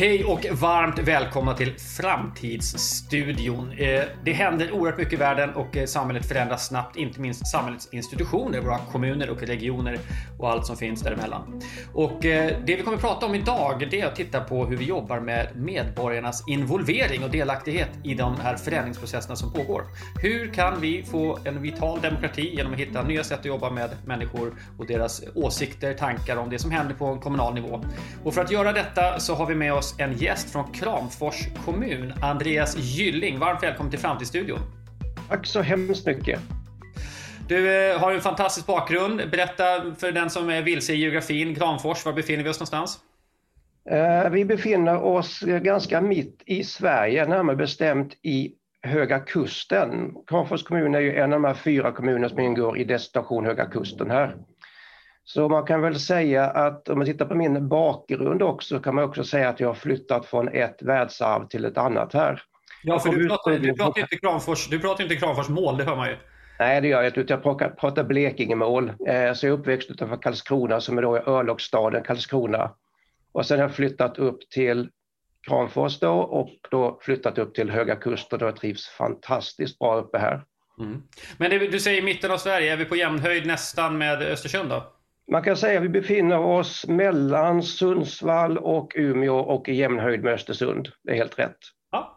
Hej och varmt välkomna till Framtidsstudion. Eh, det händer oerhört mycket i världen och eh, samhället förändras snabbt, inte minst samhällets institutioner, våra kommuner och regioner och allt som finns däremellan. Och eh, det vi kommer att prata om idag, det är att titta på hur vi jobbar med medborgarnas involvering och delaktighet i de här förändringsprocesserna som pågår. Hur kan vi få en vital demokrati genom att hitta nya sätt att jobba med människor och deras åsikter, tankar om det som händer på en kommunal nivå? Och för att göra detta så har vi med oss en gäst från Kramfors kommun, Andreas Gylling. Varmt välkommen till Framtidsstudion. Tack så hemskt mycket. Du eh, har en fantastisk bakgrund. Berätta för den som är vilse i geografin, Kramfors, var befinner vi oss någonstans? Eh, vi befinner oss ganska mitt i Sverige, närmare bestämt i Höga Kusten. Kramfors kommun är ju en av de här fyra kommuner som ingår i destination Höga Kusten här. Så man kan väl säga att om man tittar på min bakgrund också kan man också säga att jag har flyttat från ett världsarv till ett annat här. Ja, för du pratar, du pratar inte Kramfors, du pratar inte Kramfors mål, det hör man ju. Nej, det gör jag inte. Jag pratar Blekingemål. Eh, så jag är uppväxt utanför Karlskrona som är då örlogsstaden Karlskrona. Och sen har jag flyttat upp till Kramfors då och då flyttat upp till Höga Kusten och jag trivs fantastiskt bra uppe här. Mm. Men det, du säger mitten av Sverige, är vi på jämnhöjd nästan med Östersund då? Man kan säga att vi befinner oss mellan Sundsvall och Umeå och i jämnhöjd med Östersund. Det är helt rätt. Ja.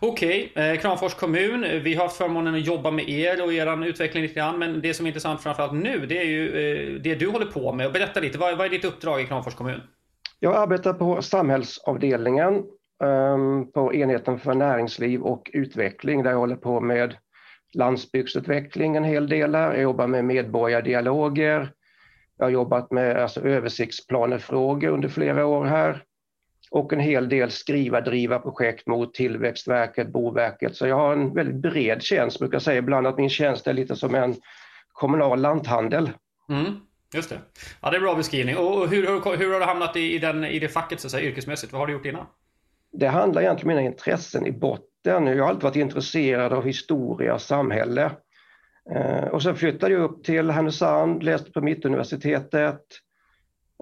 Okej, okay. eh, Kramfors kommun. Vi har haft förmånen att jobba med er och er utveckling lite grann. Men det som är intressant framförallt nu, det är ju eh, det du håller på med. Berätta lite, vad, är ditt uppdrag i Kramfors kommun? Jag arbetar på samhällsavdelningen um, på enheten för näringsliv och utveckling där jag håller på med landsbygdsutveckling en hel del. Jag jobbar med medborgardialoger, jag har jobbat med alltså, översiktsplanefrågor under flera år här och en hel del skriva, driva projekt mot Tillväxtverket, Boverket. Så jag har en väldigt bred tjänst, brukar säga ibland att min tjänst är lite som en kommunal lanthandel. Mm, just det. Ja, det är en bra beskrivning. Och hur, hur, hur har du hamnat i, i, den, i det facket så att säga, yrkesmässigt? Vad har du gjort innan? Det handlar egentligen om mina intressen i botten. Jag har alltid varit intresserad av historia och samhälle. Eh, och sen flyttade jag upp till Härnösand, läste på Mittuniversitetet,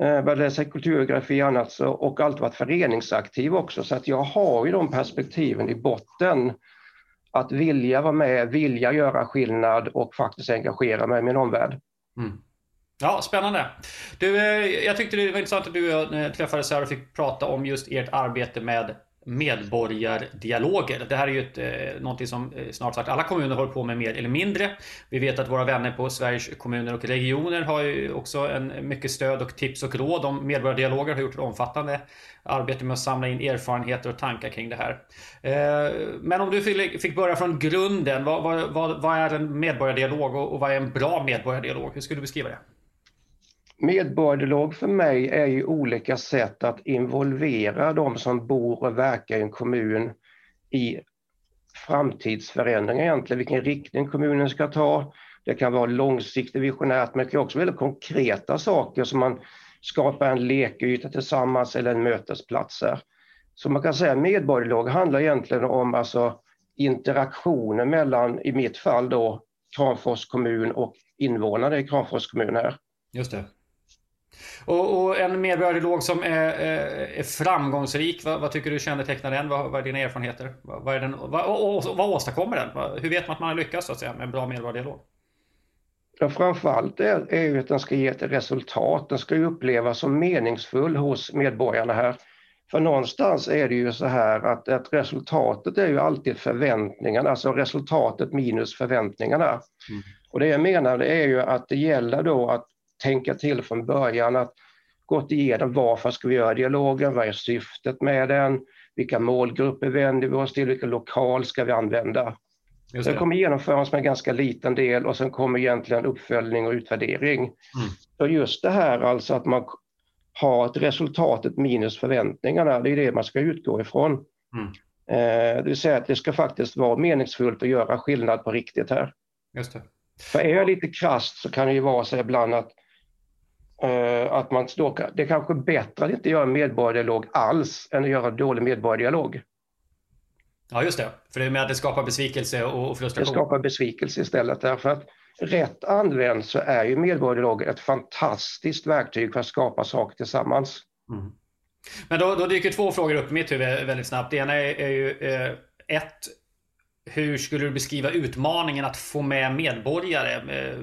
eh, började läsa kulturgeografi och annat och alltid varit föreningsaktiv också så att jag har ju de perspektiven i botten. Att vilja vara med, vilja göra skillnad och faktiskt engagera mig i min omvärld. Mm. Ja, spännande. Du, eh, jag tyckte det var intressant att du och jag träffades här och fick prata om just ert arbete med medborgardialoger. Det här är ju ett, eh, någonting som eh, snart sagt alla kommuner håller på med mer eller mindre. Vi vet att våra vänner på Sveriges kommuner och regioner har ju också en mycket stöd och tips och råd om medborgardialoger. Har gjort ett omfattande arbete med att samla in erfarenheter och tankar kring det här. Eh, men om du fick börja från grunden, vad, vad, vad är en medborgardialog och vad är en bra medborgardialog? Hur skulle du beskriva det? Medborgardialog för mig är ju olika sätt att involvera de som bor och verkar i en kommun i framtidsförändringar egentligen, vilken riktning kommunen ska ta. Det kan vara långsiktigt visionärt men det kan också vara väldigt konkreta saker som man skapar en lekyta tillsammans eller en mötesplatser. Så man kan säga medborgardialog handlar egentligen om alltså interaktioner mellan, i mitt fall då, Kramfors kommun och invånare i Kramfors kommun här. Just det. Och, och en medborgardialog som är, är framgångsrik, vad, vad, tycker du kännetecknar den? Vad, vad är dina erfarenheter? Vad, vad, är den, vad, och, vad åstadkommer den? Hur vet man att man har lyckats så att säga, med en bra medborgardialog? Ja, framförallt är, är ju att den ska ge ett resultat. Den ska ju upplevas som meningsfull hos medborgarna här. För någonstans är det ju så här att, att resultatet är ju alltid förväntningarna, alltså resultatet minus förväntningarna. Mm. Och det jag menar det är ju att det gäller då att tänka till från början att gått igenom varför ska vi göra dialogen, vad är syftet med den, vilka målgrupper vänder vi oss till, vilken lokal ska vi använda. Just det. kommer genomföras med en ganska liten del och sen kommer egentligen uppföljning och utvärdering. Mm. Så just det här alltså att man har ett resultatet minus förväntningarna, det är det man ska utgå ifrån. Mm. Eh, det vill säga att det ska faktiskt vara meningsfullt att göra skillnad på riktigt här. Just det. För är jag lite krasst så kan det ju vara så ibland att att man då, det är kanske bättre att inte göra medborgardialog alls än att göra dålig medborgardialog. Ja, just det. För det med att det skapar besvikelse och frustration. Det skapar besvikelse istället därför att rätt använt så är ju medborgardialog ett fantastiskt verktyg för att skapa saker tillsammans. Mm. Men då, då dyker två frågor upp i mitt huvud väldigt snabbt. Det ena är, är ju eh, ett. Hur skulle du beskriva utmaningen att få med medborgare? Eh,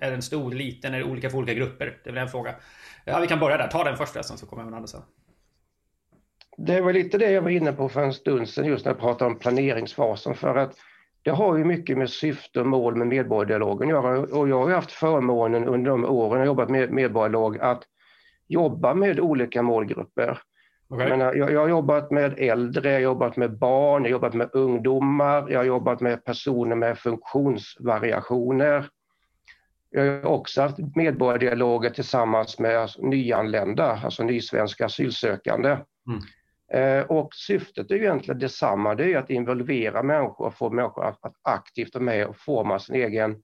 är den stor, liten, är det olika för olika grupper? Det är väl en fråga. Ja, vi kan börja där. Ta den först sen så kommer jag med den andra sen. Det var lite det jag var inne på för en stund sedan just när jag pratade om planeringsfasen för att det har ju mycket med syfte och mål med medborgardialogen att göra och jag har ju haft förmånen under de åren jag jobbat med medborgardialog att jobba med olika målgrupper. Okay. Jag, menar, jag, jag, har jobbat med äldre, jag har jobbat med barn, jag har jobbat med ungdomar, jag har jobbat med personer med funktionsvariationer. Jag har också haft medborgardialoger tillsammans med nyanlända, alltså nysvenska asylsökande. Mm. Eh, och syftet är egentligen detsamma, det är att involvera människor och få människor att, att aktivt vara med och forma sin egen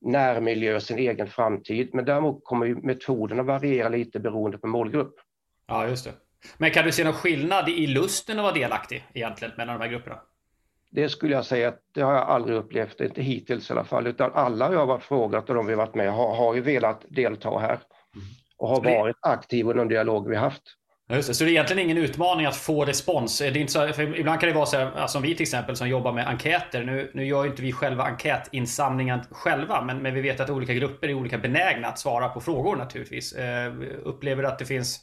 närmiljö, sin egen framtid. Men däremot kommer ju metoderna variera lite beroende på målgrupp. Ja, just det. Men kan du se någon skillnad i lusten att vara delaktig egentligen mellan de här grupperna? Det skulle jag säga att det har jag aldrig upplevt, inte hittills i alla fall, utan alla jag har frågat och de vi varit med har, har ju velat delta här mm. och har varit aktiva i de dialog vi haft. Just det, så det är egentligen ingen utmaning att få respons. Det är inte så, ibland kan det vara så här, som vi till exempel som jobbar med enkäter. Nu, nu gör ju inte vi själva enkätinsamlingen själva, men, men vi vet att olika grupper är olika benägna att svara på frågor naturligtvis. Eh, upplever att det finns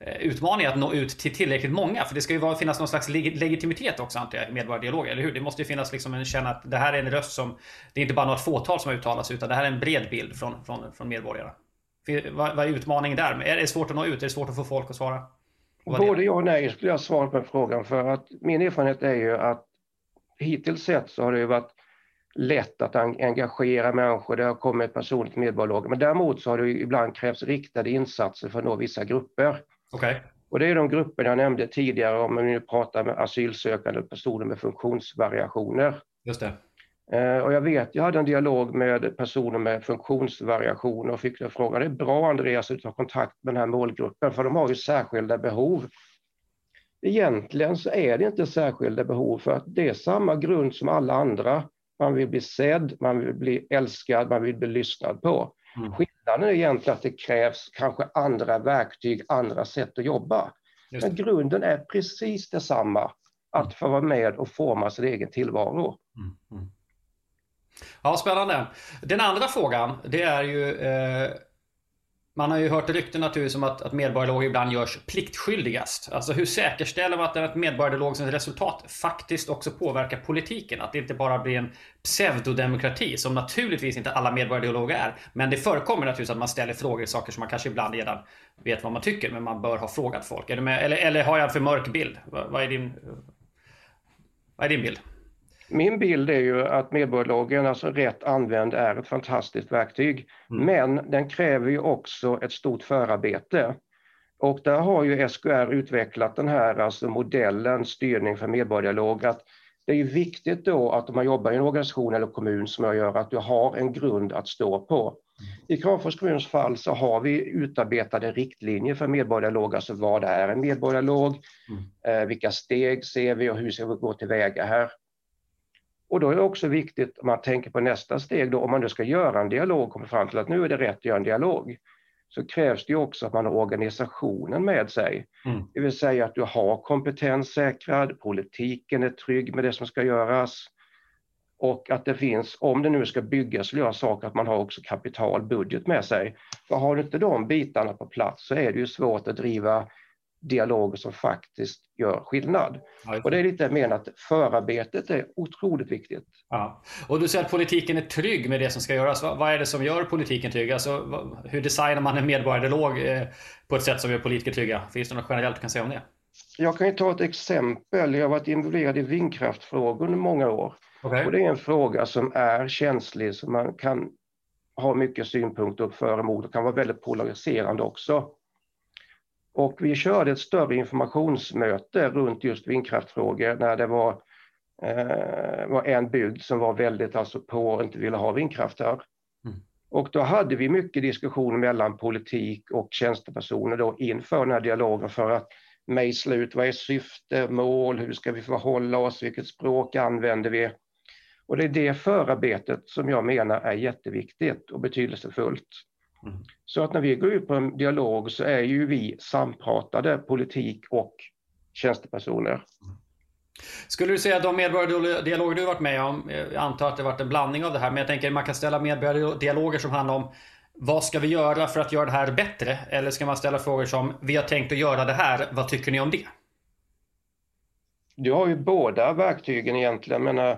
eh, utmaningar att nå ut till tillräckligt många. För det ska ju vara, finnas någon slags legitimitet också antar jag i medborgardialoger, eller hur? Det måste ju finnas liksom en känna att det här är en röst som, det är inte bara något fåtal som har uttalat sig, utan det här är en bred bild från, från, från medborgarna. Vad, vad är utmaningen där? Är det svårt att nå ut? Är det svårt att få folk att svara? Både ja och nej skulle jag svara på frågan för att min erfarenhet är ju att hittills sett så har det ju varit lätt att engagera människor, det har kommit personligt medborgarlag, men däremot så har det ibland krävts riktade insatser för att nå vissa grupper. Okay. Och det är de grupper jag nämnde tidigare om vi nu pratar med asylsökande personer med funktionsvariationer. Just det. Eh, och jag vet, jag hade en dialog med personer med funktionsvariationer och fick frågan, det är bra Andreas att ta kontakt med den här målgruppen för de har ju särskilda behov. Egentligen så är det inte särskilda behov för att det är samma grund som alla andra. Man vill bli sedd, man vill bli älskad, man vill bli lyssnad på. Mm. Skillnaden är egentligen att det krävs kanske andra verktyg, andra sätt att jobba. Men grunden är precis detsamma, att få vara med och forma sin egen tillvaro. Mm. Mm. Ja, spännande. Den andra frågan, det är ju... Eh, man har ju hört rykten naturligtvis om att, att medborgardialog ibland görs pliktskyldigast. Alltså hur säkerställer man att ett medborgardialogs resultat faktiskt också påverkar politiken? Att det inte bara blir en pseudodemokrati, som naturligtvis inte alla medborgardialoger är. Men det förekommer naturligtvis att man ställer frågor i saker som man kanske ibland redan vet vad man tycker, men man bör ha frågat folk. Är du med? Eller, eller har jag en för mörk bild? Vad, vad är din, vad är din bild? Min bild är ju att medborgarlagen, alltså rätt använd, är ett fantastiskt verktyg. Mm. Men den kräver ju också ett stort förarbete. Och där har ju SKR utvecklat den här alltså modellen styrning för medborgardialog. Att det är viktigt då att om man jobbar i en organisation eller kommun som jag gör, att du har en grund att stå på. Mm. I Kramfors kommuns fall så har vi utarbetade riktlinjer för medborgardialog, alltså vad är en medborgardialog, mm. eh, vilka steg ser vi och hur ska vi gå tillväga här. Och då är det också viktigt om man tänker på nästa steg då, om man nu ska göra en dialog och kommer fram till att nu är det rätt att göra en dialog, så krävs det också att man har organisationen med sig. Mm. Det vill säga att du har kompetens säkrad, politiken är trygg med det som ska göras och att det finns, om det nu ska byggas och göra saker, att man har också kapital, budget med sig. För har du inte de bitarna på plats så är det ju svårt att driva dialoger som faktiskt gör skillnad. Ja, och det är lite menar att förarbetet är otroligt viktigt. Ja. Och du säger att politiken är trygg med det som ska göras. Vad är det som gör politiken trygg? Alltså, hur designar man en medborgardialog eh, på ett sätt som gör politiker trygga? Finns det något generellt du kan säga om det? Jag kan ju ta ett exempel. Jag har varit involverad i vindkraftfrågor under många år. Okay. Och det är en fråga som är känslig, som man kan ha mycket synpunkter för och emot och kan vara väldigt polariserande också. Och vi körde ett större informationsmöte runt just vindkraftfrågor när det var, eh, var en bygd som var väldigt alltså på och inte ville ha vindkraft här. Mm. Och då hade vi mycket diskussioner mellan politik och tjänstepersoner då inför den här dialogen för att mejsla ut vad är syfte, mål, hur ska vi förhålla oss, vilket språk använder vi? Och det är det förarbetet som jag menar är jätteviktigt och betydelsefullt. Mm. Så att när vi går ut på en dialog så är ju vi sampratade politik och tjänstepersoner. Skulle du säga att de medborgardialoger du varit med om, jag antar att det varit en blandning av det här, men jag tänker man kan ställa medborgardialoger som handlar om vad ska vi göra för att göra det här bättre? Eller ska man ställa frågor som vi har tänkt att göra det här, vad tycker ni om det? Du har ju båda verktygen egentligen. Men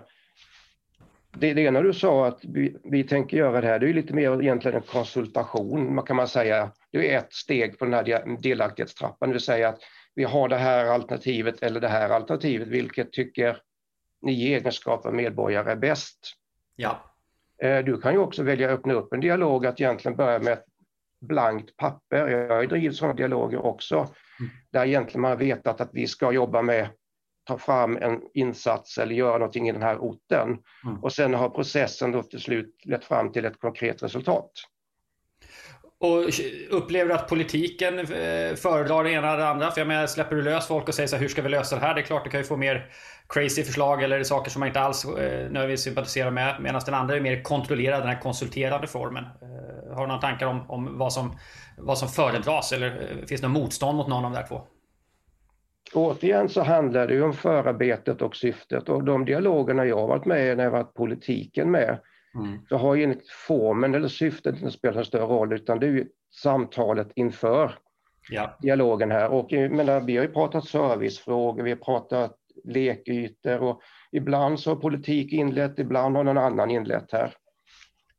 det, det ena du sa att vi, vi tänker göra det här, det är lite mer egentligen en konsultation, man kan man säga. Det är ett steg på den här delaktighetstrappan, det vill säga att vi har det här alternativet eller det här alternativet, vilket tycker ni i egenskap av medborgare är bäst? Ja. Eh, du kan ju också välja att öppna upp en dialog, att egentligen börja med ett blankt papper. Jag har drivit sådana dialoger också, mm. där egentligen man har vetat att vi ska jobba med ta fram en insats eller göra någonting i den här orten. Mm. Och sen har processen då till slut lett fram till ett konkret resultat. Och upplever du att politiken eh, föredrar det ena eller det andra? För jag menar, släpper du lös folk och säger så här, hur ska vi lösa det här? Det är klart, du kan ju få mer crazy förslag eller saker som man inte alls eh, nödvändigtvis sympatiserar med. Medan den andra är mer kontrollerad, den här konsulterande formen. Eh, har du några tankar om, om vad, som, vad som föredras? Eller finns det något motstånd mot någon av de där två? Återigen så handlar det ju om förarbetet och syftet och de dialogerna jag har varit med i när jag varit politiken med Mm. Så har ju inte formen eller syftet inte spelat en större roll utan det är ju samtalet inför ja. dialogen här. Och menar, vi har ju pratat servicefrågor, vi har pratat lekytor och ibland så har politik inlett, ibland har någon annan inlett här.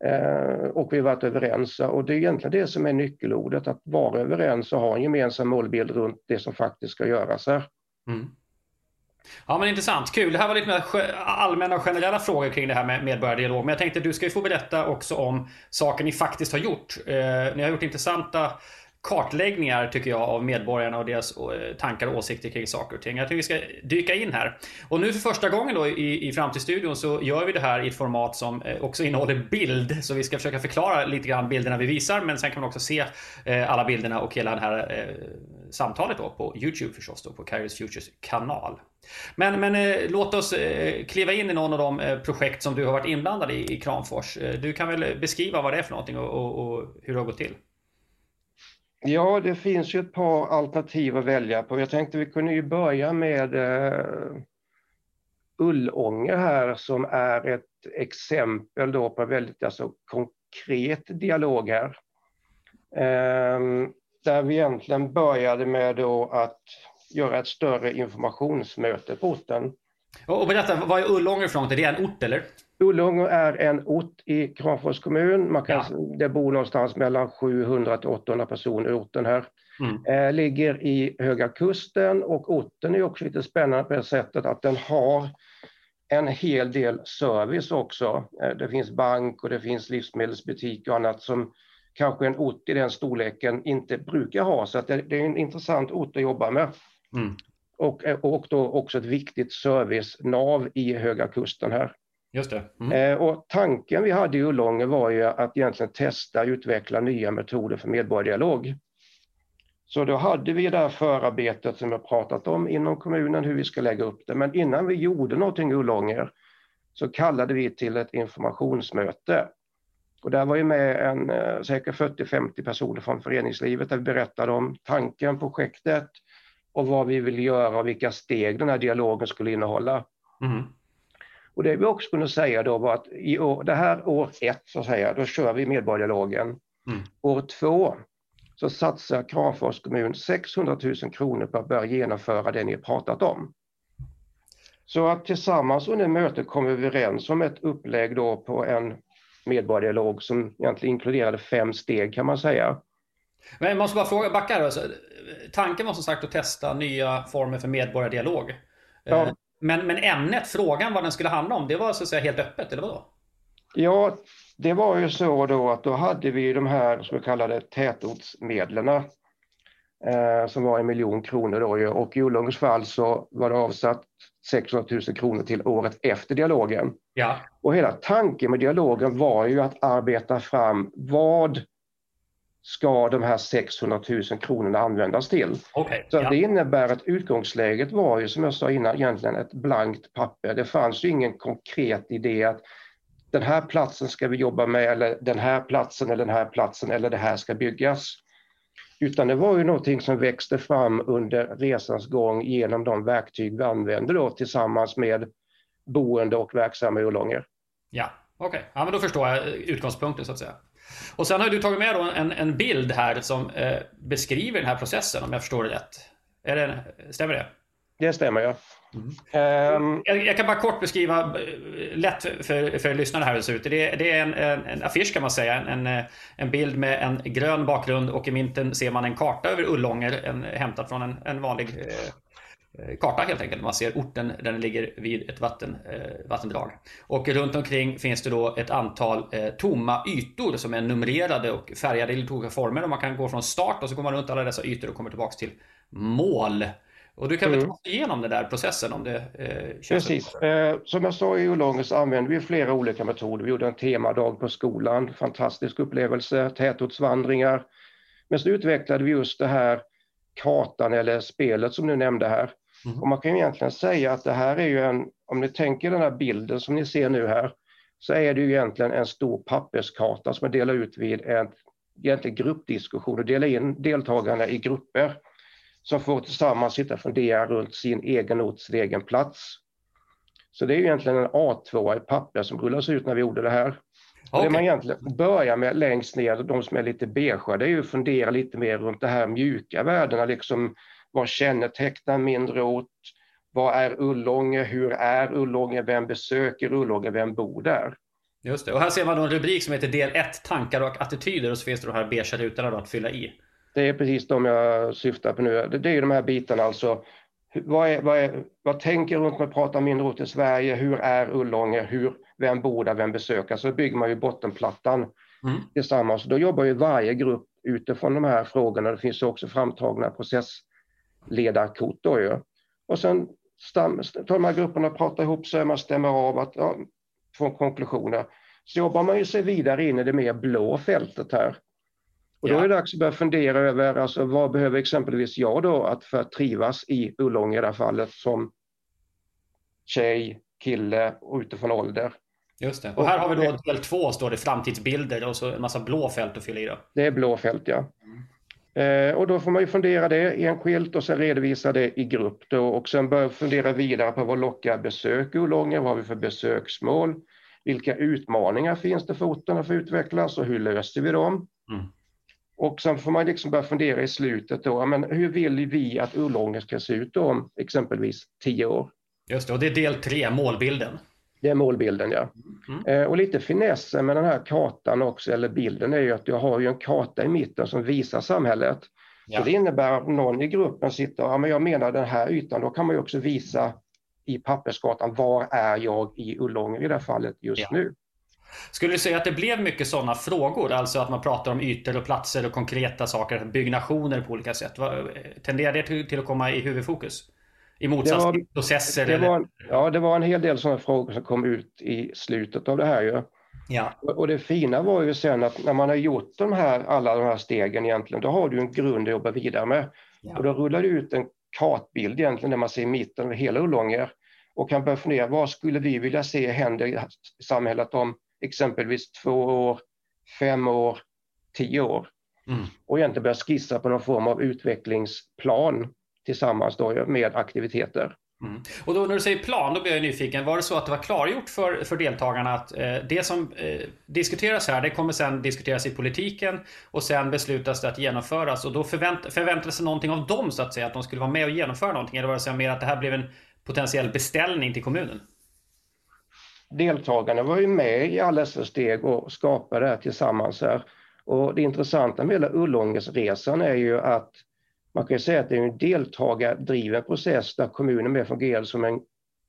Eh, och vi har varit överens och det är egentligen det som är nyckelordet, att vara överens och ha en gemensam målbild runt det som faktiskt ska göras här. Mm. Ja men intressant, kul. Det här var lite mer allmänna och generella frågor kring det här med medborgardialog. Men jag tänkte att du ska ju få berätta också om saker ni faktiskt har gjort. Eh, ni har gjort intressanta kartläggningar tycker jag av medborgarna och deras eh, tankar och åsikter kring saker och ting. Jag tycker vi ska dyka in här. Och nu för första gången då i, i Framtidsstudion så gör vi det här i ett format som eh, också innehåller bild. Så vi ska försöka förklara lite grann bilderna vi visar men sen kan man också se eh, alla bilderna och hela det här samtalet då på Youtube förstås då på Kairos Futures kanal. Men, men låt oss kliva in i någon av de projekt som du har varit inblandad i i Kramfors. Du kan väl beskriva vad det är för någonting och, och, och hur det har gått till? Ja, det finns ju ett par alternativ att välja på. Jag tänkte vi kunde ju börja med eh, Ullånger här som är ett exempel då på väldigt alltså, konkret dialog här. Eh, där vi egentligen började med då att göra ett större informationsmöte på orten. Och berätta, vad är Ullånger för något? Är det en ort eller? Ullånger är en ort i Kramfors kommun. Man kan, ja. Det bor någonstans mellan 700 till 800 personer i orten här. Mm. Eh, ligger i Höga Kusten och orten är också lite spännande på det sättet att den har en hel del service också. Eh, det finns bank och det finns livsmedelsbutik och annat som kanske en ort i den storleken inte brukar ha. Så det, det är en intressant ort att jobba med. Mm. Och, eh, och då också ett viktigt servicenav i Höga Kusten här. Just det. Mm. Eh, och tanken vi hade i Ullånger var ju att egentligen testa och utveckla nya metoder för medborgardialog. Så då hade vi det här förarbetet som jag pratat om inom kommunen, hur vi ska lägga upp det. Men innan vi gjorde någonting i Ullånger så kallade vi till ett informationsmöte. Och där var ju med en, eh, säkert 40-50 personer från föreningslivet där vi berättade om tanken, projektet och vad vi vill göra och vilka steg den här dialogen skulle innehålla. Mm. Och det vi också kunde säga då var att i år, det här år ett, så att säga, då kör vi medborgardialogen. Mm. År två så satsar Kramfors kommun 600 000 kronor på att börja genomföra det ni pratat om. Så att tillsammans under mötet kom vi överens om ett upplägg då på en medborgardialog som egentligen inkluderade fem steg kan man säga. Men jag måste bara fråga, backa. Alltså, tanken var som sagt att testa nya former för medborgardialog. Ja. Men, men ämnet, frågan vad den skulle handla om, det var så att säga helt öppet, eller vadå? Ja, det var ju så då att då hade vi de här, vi kallade tätortsmedlen, eh, som var en miljon kronor då och i Ullångers fall så var det avsatt 600 000 kronor till året efter dialogen. Ja. Och hela tanken med dialogen var ju att arbeta fram vad ska de här 600 000 kronorna användas till. Okay, så ja. det innebär att utgångsläget var ju som jag sa innan egentligen ett blankt papper. Det fanns ju ingen konkret idé att den här platsen ska vi jobba med eller den här platsen eller den här platsen eller det här ska byggas. Utan det var ju någonting som växte fram under resans gång genom de verktyg vi använde då tillsammans med boende och verksamma i Ullånger. Ja, okej. Okay. Ja, men då förstår jag utgångspunkten så att säga. Och sen har du tagit med en, en bild här som eh, beskriver den här processen om jag förstår det rätt. Är det, stämmer det? Det stämmer ja. Mm. Um, jag, jag, kan bara kort beskriva eh, lätt för, för lyssnarna här hur det ser ut. Det, det är en, en, en, affisch kan man säga. En, en, en bild med en grön bakgrund och i mitten ser man en karta över Ullånger. En, hämtad från en, vanlig eh, eh, karta helt enkelt. Man ser orten där den ligger vid ett vatten, eh, vattendrag. Och runt omkring finns det då ett antal eh, tomma ytor som är numrerade och färgade i lite olika former. Och man kan gå från start och så går man runt alla dessa ytor och kommer tillbaks till mål. Och du kan väl mm. ta oss igenom den där processen om det eh, Precis. Eh, som jag sa i Ullånger så använde vi flera olika metoder. Vi gjorde en temadag på skolan, fantastisk upplevelse, tätortsvandringar. Men så utvecklade vi just det här kartan eller spelet som du nämnde här. Mm. Och man kan egentligen säga att det här är ju en, om ni tänker den här bilden som ni ser nu här, så är det ju egentligen en stor papperskarta som man delar ut vid en egentligen gruppdiskussion och delar in deltagarna i grupper som får tillsammans sitta och fundera runt sin egen ort, sin egen plats. Så det är egentligen en A2 i papper som rullas ut när vi gjorde det här. Okay. Det man egentligen börjar med längst ner, de som är lite beigea, det är ju att fundera lite mer runt de här mjuka värdena, liksom vad kännetecknar mindre ort? Vad är Ullånge? Hur är Ullånge? Vem besöker Ullånge? Vem bor där? Just det. Och här ser man då en rubrik som heter del 1, tankar och attityder och så finns det de här beigea rutorna att fylla i. Det är precis de jag syftar på nu. Det är ju de här bitarna alltså. Vad, är, vad, är, vad tänker runt med att prata mindre ort i Sverige? Hur är Ullånger? Hur, vem bor där? Vem besöker? Så bygger man ju bottenplattan mm. tillsammans. Då jobbar ju varje grupp utifrån de här frågorna. Det finns också framtagna processledarkort då ju. Och sen tar de här grupperna och pratar ihop sig, man stämmer av att ja, få konklusioner. Så jobbar man ju sig vidare in i det mer blå fältet här. Och då är det dags att börja fundera över alltså, vad behöver exempelvis jag då att för att trivas i Ullånge i det här fallet som tjej, kille och utifrån ålder. Just det. Och här har vi då del två, står det framtidsbilder och så en massa blå fält att fylla i. Då. Det är blå fält, ja. Eh, och då får man ju fundera det enskilt och sen redovisa det i grupp då och sen börja fundera vidare på vad lockar besök i Ullånge, vad har vi för besöksmål, vilka utmaningar finns det för orten att få utvecklas och hur löser vi dem? Mm. Och sen får man liksom börja fundera i slutet då, men hur vill vi att Ullånger ska se ut om exempelvis tio år? Just det, och det är del tre, målbilden. Det är målbilden, ja. Mm. Eh, och lite finessen med den här kartan också, eller bilden, är ju att du har ju en karta i mitten som visar samhället. Ja. Så det innebär att någon i gruppen sitter, ja men jag menar den här ytan, då kan man ju också visa i papperskartan, var är jag i Ullånger i det här fallet just ja. nu? Skulle du säga att det blev mycket sådana frågor? Alltså att man pratar om ytor och platser och konkreta saker, byggnationer på olika sätt. Tenderar det till, att komma i huvudfokus? I motsats till processer? Det var, ja, det var en hel del sådana frågor som kom ut i slutet av det här. Ju. Ja. Och det fina var ju sen att när man har gjort de här, alla de här stegen egentligen, då har du en grund att jobba vidare med. Ja. Och då rullar du ut en kartbild egentligen där man ser mitten av hela Ullånger och kan börja fundera, vad skulle vi vilja se hända i samhället om exempelvis två år, fem år, tio år. Mm. Och egentligen börja skissa på någon form av utvecklingsplan tillsammans då med aktiviteter. Mm. Och då när du säger plan, då blir jag nyfiken. Var det så att det var klargjort för, för deltagarna att eh, det som eh, diskuteras här, det kommer sen diskuteras i politiken och sen beslutas det att genomföras och då förvänt, förväntades det någonting av dem så att säga, att de skulle vara med och genomföra någonting? Eller var det så mer att det här blev en potentiell beställning till kommunen? deltagarna var ju med i alla dessa steg och skapade det här tillsammans. Här. Och det intressanta med hela Ullångesresan är ju att man kan säga att det är en deltagardriven process där kommunen mer fungerar som en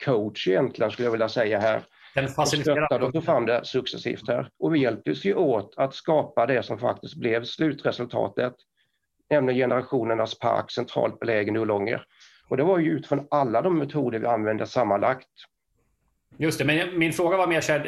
coach egentligen skulle jag vilja säga här. Den faciliterar. Och tog fram det successivt här. Och vi hjälptes ju åt att skapa det som faktiskt blev slutresultatet, nämligen generationernas park centralt belägen i Ullånger. Och det var ju utifrån alla de metoder vi använde sammanlagt Just det, men min fråga var mer så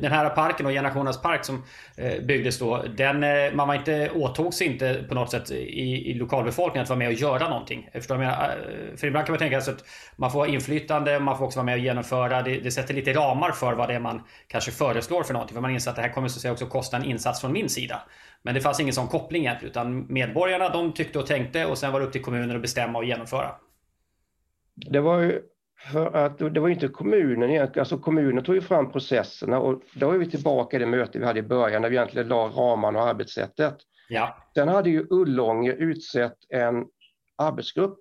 den här parken och Generationernas park som eh, byggdes då. Den, eh, man var inte, åtog sig inte på något sätt i, i lokalbefolkningen att vara med och göra någonting. Förstår du? Eh, för ibland kan man tänka sig att man får ha inflytande, man får också vara med och genomföra. Det, det sätter lite ramar för vad det är man kanske föreslår för någonting. För man inser att det här kommer så att säga också kosta en insats från min sida. Men det fanns ingen sån koppling egentligen. Utan medborgarna de tyckte och tänkte och sen var det upp till kommunen att bestämma och genomföra. Det var ju för att det var inte kommunen egentligen, alltså kommunen tog ju fram processerna och då är vi tillbaka i det möte vi hade i början när vi egentligen la ramarna och arbetssättet. Ja. Sen hade ju Ullånge utsett en arbetsgrupp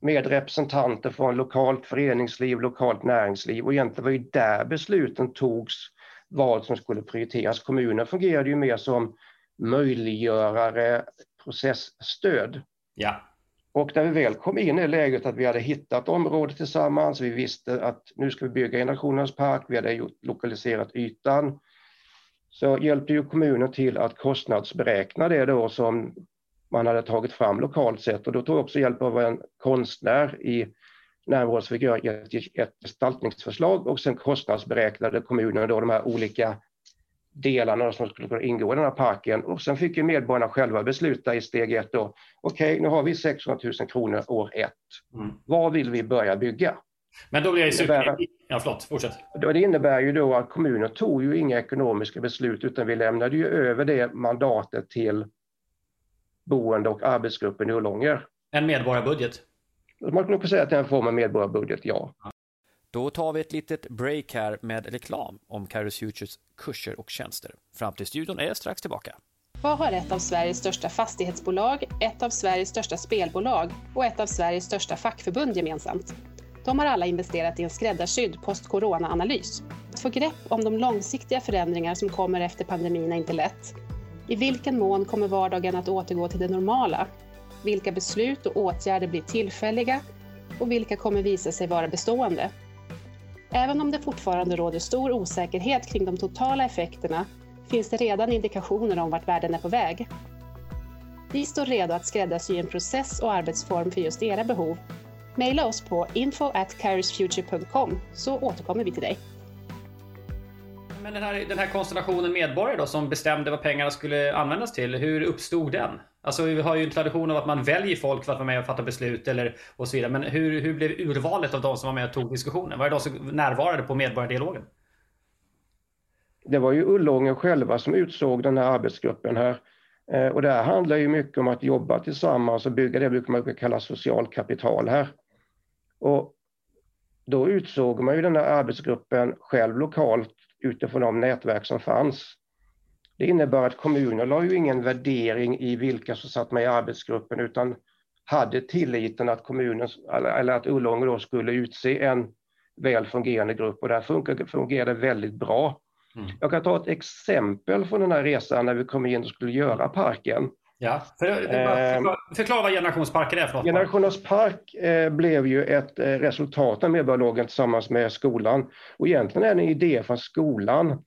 med representanter från lokalt föreningsliv, lokalt näringsliv och egentligen var ju där besluten togs vad som skulle prioriteras. Kommunen fungerade ju mer som möjliggörare, processstöd. Ja. Och när vi väl kom in i läget att vi hade hittat området tillsammans, vi visste att nu ska vi bygga generationernas park, vi hade gjort, lokaliserat ytan, så hjälpte ju kommunen till att kostnadsberäkna det då som man hade tagit fram lokalt sett. Och då tog också hjälp av en konstnär i närområdet som fick göra ett gestaltningsförslag och sen kostnadsberäknade kommunen då de här olika delarna som skulle kunna ingå i den här parken. Och sen fick ju medborgarna själva besluta i steg ett då. Okej, okay, nu har vi 600 000 kronor år ett. Mm. Vad vill vi börja bygga? Men då blir jag super... Ja, förlåt, fortsätt. Det innebär ju då att kommunen tog ju inga ekonomiska beslut utan vi lämnade ju över det mandatet till boende och arbetsgruppen i Ullånger. En medborgarbudget? Man kan nog säga att det är en form av medborgarbudget, ja. Då tar vi ett litet break här med reklam om Kairos Futures kurser och tjänster. Framtidsstudion är strax tillbaka. Vad har ett av Sveriges största fastighetsbolag, ett av Sveriges största spelbolag och ett av Sveriges största fackförbund gemensamt? De har alla investerat i en skräddarsydd post-corona-analys. Att få grepp om de långsiktiga förändringar som kommer efter pandemin är inte lätt. I vilken mån kommer vardagen att återgå till det normala? Vilka beslut och åtgärder blir tillfälliga? Och vilka kommer visa sig vara bestående? Även om det fortfarande råder stor osäkerhet kring de totala effekterna finns det redan indikationer om vart världen är på väg. Vi står redo att skräddarsy en process och arbetsform för just era behov. Maila oss på info at så återkommer vi till dig. Men den här, den här konstellationen medborgare då som bestämde vad pengarna skulle användas till, hur uppstod den? Alltså vi har ju en tradition av att man väljer folk för att vara med och fatta beslut eller och så vidare. Men hur, hur blev urvalet av de som var med och tog diskussionen? Var det de som närvarade på medborgardialogen? Det var ju Ullången själva som utsåg den här arbetsgruppen här. Eh, och det här handlar ju mycket om att jobba tillsammans och bygga det brukar man kalla socialt kapital här. Och då utsåg man ju den här arbetsgruppen själv lokalt utifrån de nätverk som fanns. Det innebär att kommunen la ju ingen värdering i vilka som satt med i arbetsgruppen utan hade tilliten att kommunen, eller att Ullånger då skulle utse en väl fungerande grupp och det här fungerade väldigt bra. Mm. Jag kan ta ett exempel från den här resan när vi kom in och skulle göra parken. Ja, för, förklara, förklara vad Generationsparken är för något. Generationernas park eh, blev ju ett eh, resultat av Medborgarlagen tillsammans med skolan. Och egentligen är det en idé från skolan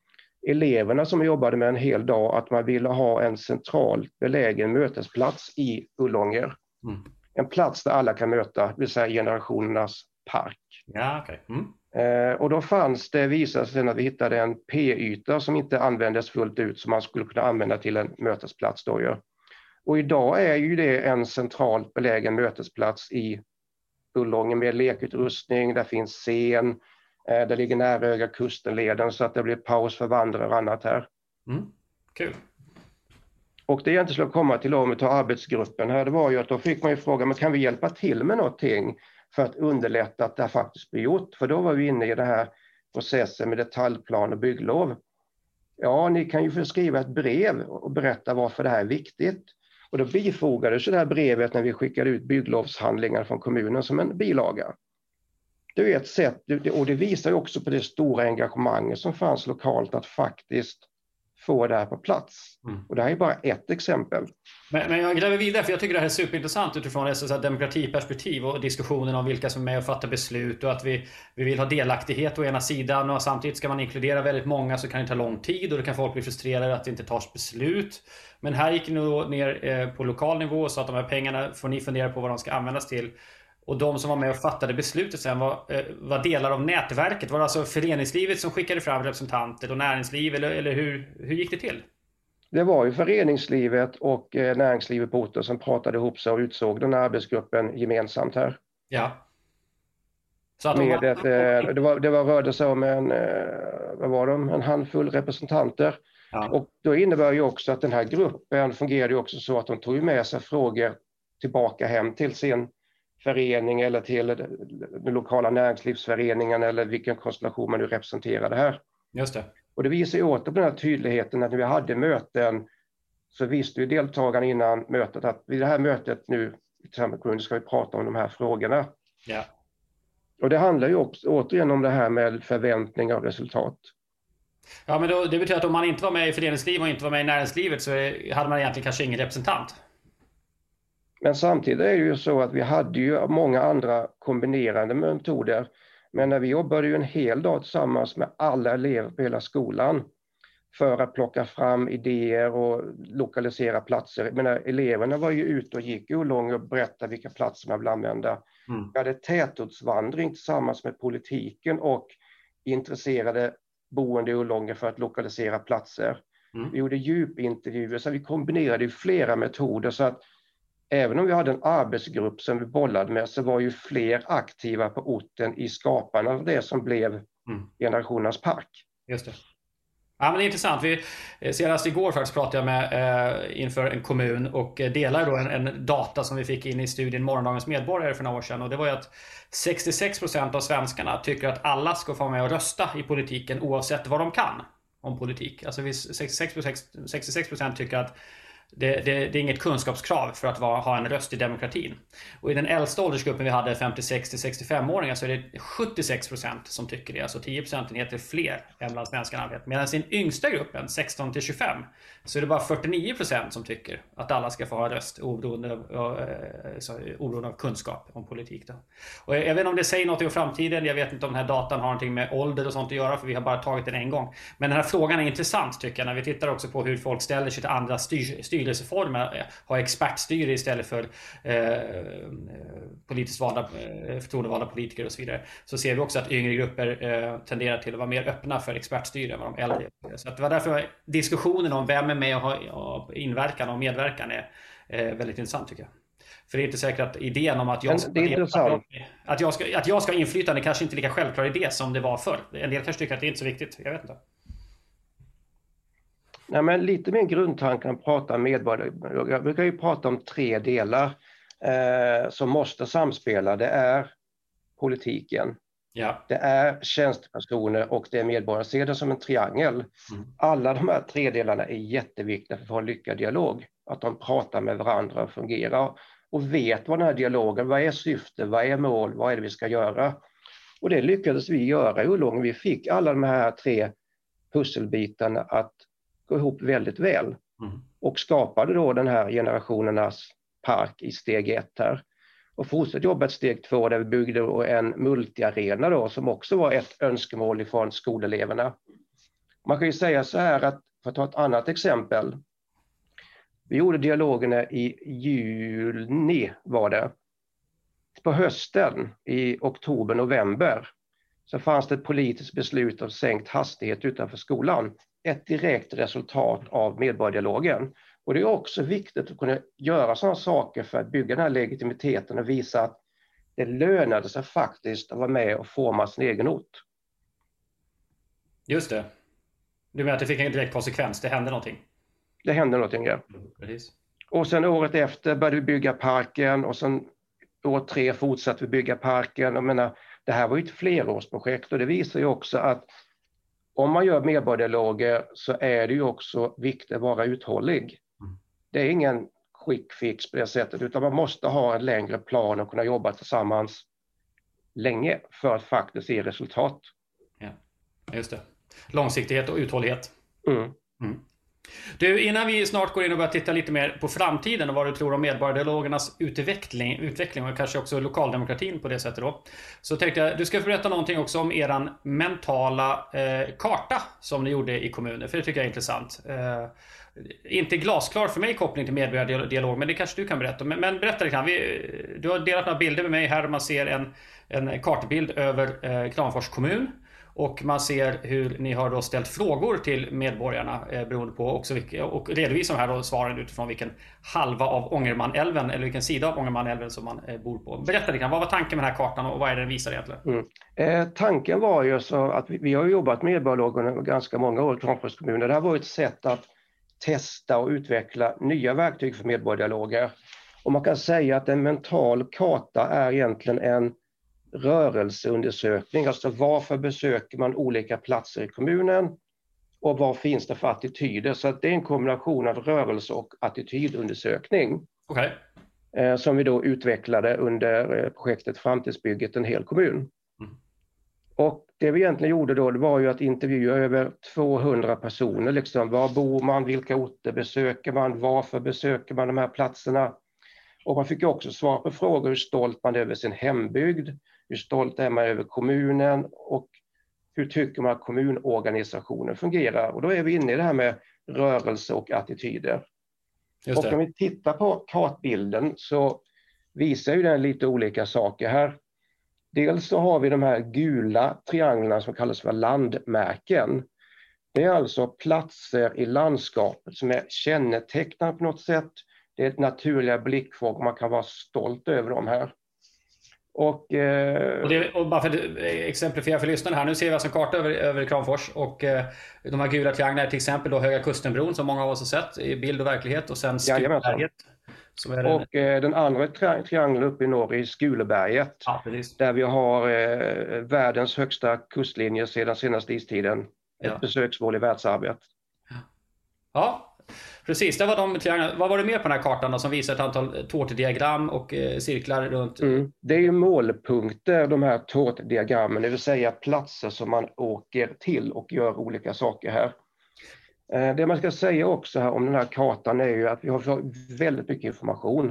eleverna som jobbade med en hel dag att man ville ha en centralt belägen mötesplats i Ullånger. Mm. En plats där alla kan möta, det vill säga generationernas park. Ja, okay. Mm. Eh, och då fanns det, visade sig att vi hittade en P-yta som inte användes fullt ut som man skulle kunna använda till en mötesplats. Då, ja. Och idag är ju det en centralt belägen mötesplats i Ullånger med lekutrustning, där finns scen, det ligger nära Höga Kustenleden så att det blir paus för vandrare och annat här. Mm. Kul. Och det jag inte skulle komma till om vi tar arbetsgruppen här, det var ju att då fick man ju fråga, men kan vi hjälpa till med någonting för att underlätta att det här faktiskt blir gjort? För då var vi inne i den här processen med detaljplan och bygglov. Ja, ni kan ju få skriva ett brev och berätta varför det här är viktigt. Och då bifogades det här brevet när vi skickade ut bygglovshandlingar från kommunen som en bilaga. Det är ett sätt, och det visar också på det stora engagemanget som fanns lokalt att faktiskt få det här på plats. Mm. Och det här är bara ett exempel. Men, men jag gräver vidare för jag tycker det här är superintressant utifrån ett demokratiperspektiv och diskussionen om vilka som är med och fattar beslut och att vi, vi vill ha delaktighet å ena sidan och samtidigt ska man inkludera väldigt många så kan det ta lång tid och då kan folk bli frustrerade att det inte tas beslut. Men här gick ni ner eh, på lokal nivå och sa att de här pengarna får ni fundera på vad de ska användas till. Och de som var med och fattade beslutet sen var, eh, var delar av nätverket. Var det alltså föreningslivet som skickade fram representanter och näringsliv eller, eller hur, hur gick det till? Det var ju föreningslivet och eh, näringslivet på orten som pratade ihop sig och utsåg den här arbetsgruppen gemensamt här. Ja. Så att med ett, eh, det, var, det var, rörde sig om en, vad var de, en handfull representanter. Ja. Och då innebär ju också att den här gruppen fungerade också så att de tog med sig frågor tillbaka hem till sin förening eller till den lokala näringslivsföreningen eller vilken konstellation man nu representerade här. Just det. Och det visar ju åter på den här tydligheten att när vi hade möten så visste ju deltagarna innan mötet att vid det här mötet nu i kommun ska vi prata om de här frågorna. Ja. Och det handlar ju också återigen om det här med förväntningar och resultat. Ja, men då, det betyder att om man inte var med i föreningslivet och inte var med i näringslivet så hade man egentligen kanske ingen representant. Men samtidigt är det ju så att vi hade ju många andra kombinerande metoder. Men när vi jobbade ju en hel dag tillsammans med alla elever på hela skolan för att plocka fram idéer och lokalisera platser. Men eleverna var ju ute och gick Olånge och berättade vilka platser man vill använda. Mm. Vi hade tätortsvandring tillsammans med politiken och intresserade boende i Olånge för att lokalisera platser. Mm. Vi gjorde djupintervjuer, så vi kombinerade flera metoder så att även om vi hade en arbetsgrupp som vi bollade med så var ju fler aktiva på orten i skapandet av det som blev mm. generationernas park. Just det. Ja, men det är intressant. Vi, eh, senast igår faktiskt pratade jag med eh, inför en kommun och eh, delade då en, en, data som vi fick in i studien Morgondagens medborgare för några år sedan. Och det var ju att 66% av svenskarna tycker att alla ska få med och rösta i politiken oavsett vad de kan om politik. Alltså 66%, 66% tycker att det, det, det, är inget kunskapskrav för att vara, ha en röst i demokratin. Och i den äldsta åldersgruppen vi hade, 56 65-åringar, så är det 76 procent som tycker det. Alltså 10 procentenheter fler än bland svenskarna. Medan i den yngsta gruppen, 16 25, så är det bara 49 procent som tycker att alla ska få ha röst oberoende av, eh, oberoende av kunskap om politik. Då. Och jag, jag vet inte om det säger något om framtiden. Jag vet inte om den här datan har någonting med ålder och sånt att göra, för vi har bara tagit den en gång. Men den här frågan är intressant tycker jag, när vi tittar också på hur folk ställer sig till andra styr, styr styrelseformer, eh, ha expertstyre istället för eh, politiskt valda, eh, förtroendevalda politiker och så vidare. Så ser vi också att yngre grupper eh, tenderar till att vara mer öppna för expertstyre än vad de äldre Så det var därför diskussionen om vem är med och har inverkan och medverkan är eh, väldigt intressant tycker jag. För det är inte säkert att idén om att jag, ska, att jag, att jag, ska, att jag ska ha inflytande kanske inte är lika självklar idé som det var förr. En del kanske tycker att det är inte är så viktigt. Jag vet inte. Nej, men lite mer grundtanken att prata medborgare. Jag brukar ju prata om tre delar eh, som måste samspela. Det är politiken, ja. det är tjänstepersoner och det är medborgare. Se det som en triangel. Mm. Alla de här tre delarna är jätteviktiga för att få en lyckad dialog. Att de pratar med varandra och fungerar och vet vad den här dialogen, vad är syfte, vad är mål, vad är det vi ska göra? Och det lyckades vi göra i Ullången. Vi fick alla de här tre pusselbitarna att gå ihop väldigt väl. Mm. Och skapade då den här generationernas park i steg ett här. Och fortsatte jobba ett steg två där vi byggde en multiarena då som också var ett önskemål ifrån skoleleverna. Man kan ju säga så här att, för att ta ett annat exempel. Vi gjorde dialogerna i juni var det. På hösten i oktober, november så fanns det ett politiskt beslut om sänkt hastighet utanför skolan ett direkt resultat av medborgardialogen. Och det är också viktigt att kunna göra sådana saker för att bygga den här legitimiteten och visa att det lönade sig faktiskt att vara med och forma sin egen ort. Just det. Du menar att det fick en direkt konsekvens? Det hände någonting? Det hände någonting, ja. Precis. Och sen året efter började vi bygga parken och sen år tre fortsatte vi bygga parken. Jag menar, det här var ju ett flerårsprojekt och det visar ju också att om man gör medborgardialoger så är det ju också viktigt att vara uthållig. Mm. Det är ingen quick fix på det sättet, utan man måste ha en längre plan och kunna jobba tillsammans länge för att faktiskt se resultat. Ja, just det. Långsiktighet och uthållighet. Mm. Mm. Du, innan vi snart går in och börjar titta lite mer på framtiden och vad du tror om medborgardialogernas utveckling, utveckling och kanske också lokaldemokratin på det sättet då. Så tänkte jag, du ska få berätta någonting också om eran mentala eh, karta som ni gjorde i kommunen, för det tycker jag är intressant. Eh, inte glasklar för mig koppling till medborgardialog, men det kanske du kan berätta. Men, men berätta lite grann. Vi, du har delat några bilder med mig här man ser en, en kartbild över eh, Kramfors kommun. Och man ser hur ni har då ställt frågor till medborgarna eh, beroende på också vilka, och redovisar här då svaren utifrån vilken halva av Ångermanälven eller vilken sida av Ångermanälven som man eh, bor på. Berätta lite grann, vad var tanken med den här kartan och vad är det den visar egentligen? Mm. Eh, tanken var ju så att vi, vi har jobbat med medborgarlagen under ganska många år i Kramfors kommun. Det här var ett sätt att testa och utveckla nya verktyg för medborgardialoger. Och man kan säga att en mental karta är egentligen en rörelseundersökning, alltså varför besöker man olika platser i kommunen och vad finns det för attityder? Så att det är en kombination av rörelse och attitydundersökning. Okay. Eh, som vi då utvecklade under eh, projektet Framtidsbygget en hel kommun. Mm. Och det vi egentligen gjorde då det var ju att intervjua över 200 personer. Liksom. Var bor man? Vilka orter besöker man? Varför besöker man de här platserna? Och man fick också svar på frågor hur stolt man är över sin hembygd, hur stolt är man över kommunen och hur tycker man att kommunorganisationen fungerar? Och då är vi inne i det här med rörelse och attityder. Och om vi tittar på kartbilden så visar ju den lite olika saker här. Dels så har vi de här gula trianglarna som kallas för landmärken. Det är alltså platser i landskapet som är kännetecknade på något sätt. Det är ett naturliga blickfång man kan vara stolt över dem här. Och, eh... och, det, och bara för att exemplifiera för lyssnarna här. Nu ser vi alltså en karta över, över Kramfors och eh, de här gula trianglarna är till exempel då Höga Kustenbron som många av oss har sett i bild och verklighet och sen Skuleberget. Den... Och eh, den andra tri triangeln uppe i norr är Skuleberget. Ja, där vi har eh, världens högsta kustlinje sedan senaste istiden. Ett ja. besöksmål i världsarvet. Ja, Precis, det var de. Vad var det mer på den här kartan då, som visar ett antal tårtdiagram och eh, cirklar runt? Mm. Det är ju målpunkter, de här tårtdiagrammen, det vill säga platser som man åker till och gör olika saker här. Eh, det man ska säga också här om den här kartan är ju att vi har väldigt mycket information.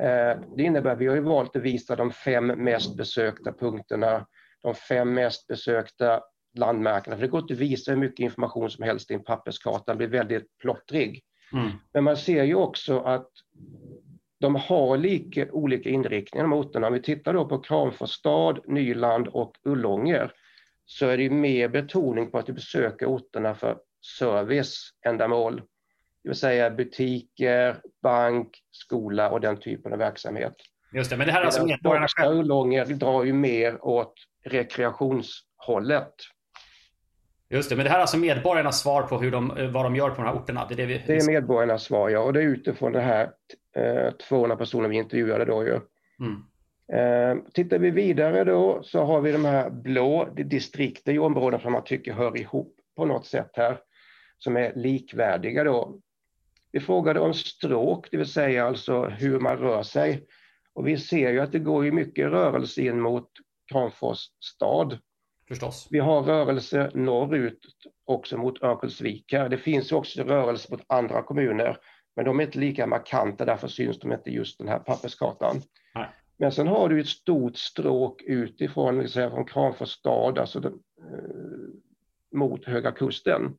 Eh, det innebär att vi har ju valt att visa de fem mest besökta punkterna, de fem mest besökta landmärkena. För det går inte att visa hur mycket information som helst i en papperskarta, den blir väldigt plottrig. Mm. Men man ser ju också att de har lika olika inriktningar, de orterna. Om vi tittar då på Kramfors stad, Nyland och Ullånger så är det mer betoning på att du besöker orterna för serviceändamål. Det vill säga butiker, bank, skola och den typen av verksamhet. Just det, men det här är alltså medborgarna själva? Ullånger drar ju mer åt rekreationshållet. Just det, men det här är alltså medborgarnas svar på hur de, vad de gör på de här orterna? Det är, det vi... det är medborgarnas svar, ja. Och det är utifrån det här eh, 200 personer vi intervjuade då ju. Mm. Eh, tittar vi vidare då så har vi de här blå distrikten i områden som man tycker hör ihop på något sätt här, som är likvärdiga då. Vi frågade om stråk, det vill säga alltså hur man rör sig. Och vi ser ju att det går ju mycket rörelse in mot Kramfors stad. Förstås. Vi har rörelse norrut också mot Örnsköldsvik. Det finns också rörelse mot andra kommuner, men de är inte lika markanta, därför syns de inte just den här papperskartan. Nej. Men sen har du ett stort stråk utifrån, säga, från Kramfors stad, alltså den, eh, mot Höga Kusten.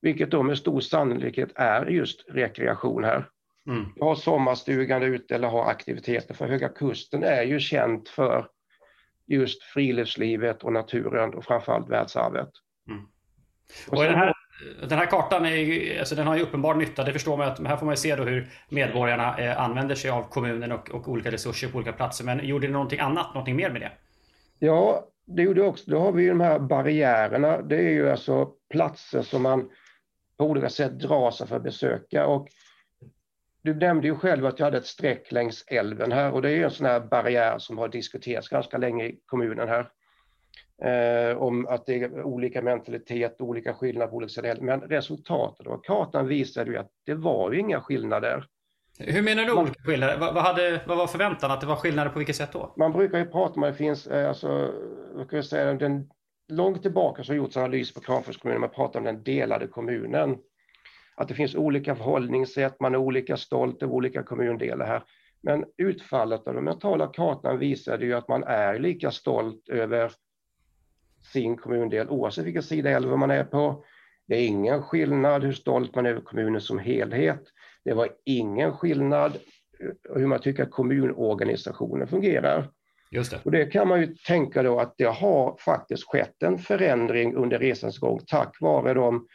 Vilket då med stor sannolikhet är just rekreation här. Mm. har sommarstugan ute eller har aktiviteter, för Höga Kusten är ju känt för just friluftslivet och naturen och framförallt världsarvet. Mm. Och den, här, den här kartan är ju, alltså den har ju uppenbar nytta. Det förstår man att här får man se då hur medborgarna eh, använder sig av kommunen och, och, olika resurser på olika platser. Men gjorde ni någonting annat, någonting mer med det? Ja, det gjorde också. Då har vi ju de här barriärerna. Det är ju alltså platser som man på olika sätt drar sig för att besöka. Och du nämnde ju själv att jag hade ett streck längs älven här och det är ju en sån här barriär som har diskuterats ganska länge i kommunen här. Eh, om att det är olika mentalitet, olika skillnader på olika sätt. Men resultatet av kartan visade ju att det var ju inga skillnader. Hur menar du olika skillnader? Vad, vad, hade, vad var förväntan? Att det var skillnader på vilket sätt då? Man brukar ju prata om att det finns, eh, alltså, vad kan jag säga, den, långt tillbaka så har gjorts analys på Kramfors kommun, man pratar om den delade kommunen. Att det finns olika förhållningssätt, man är olika stolt över olika kommundelar här. Men utfallet av den mentala kartan visade ju att man är lika stolt över sin kommundel oavsett vilken sida älven man är på. Det är ingen skillnad hur stolt man är över kommunen som helhet. Det var ingen skillnad hur man tycker att kommunorganisationen fungerar. Just det. Och det kan man ju tänka då att det har faktiskt skett en förändring under resans gång tack vare de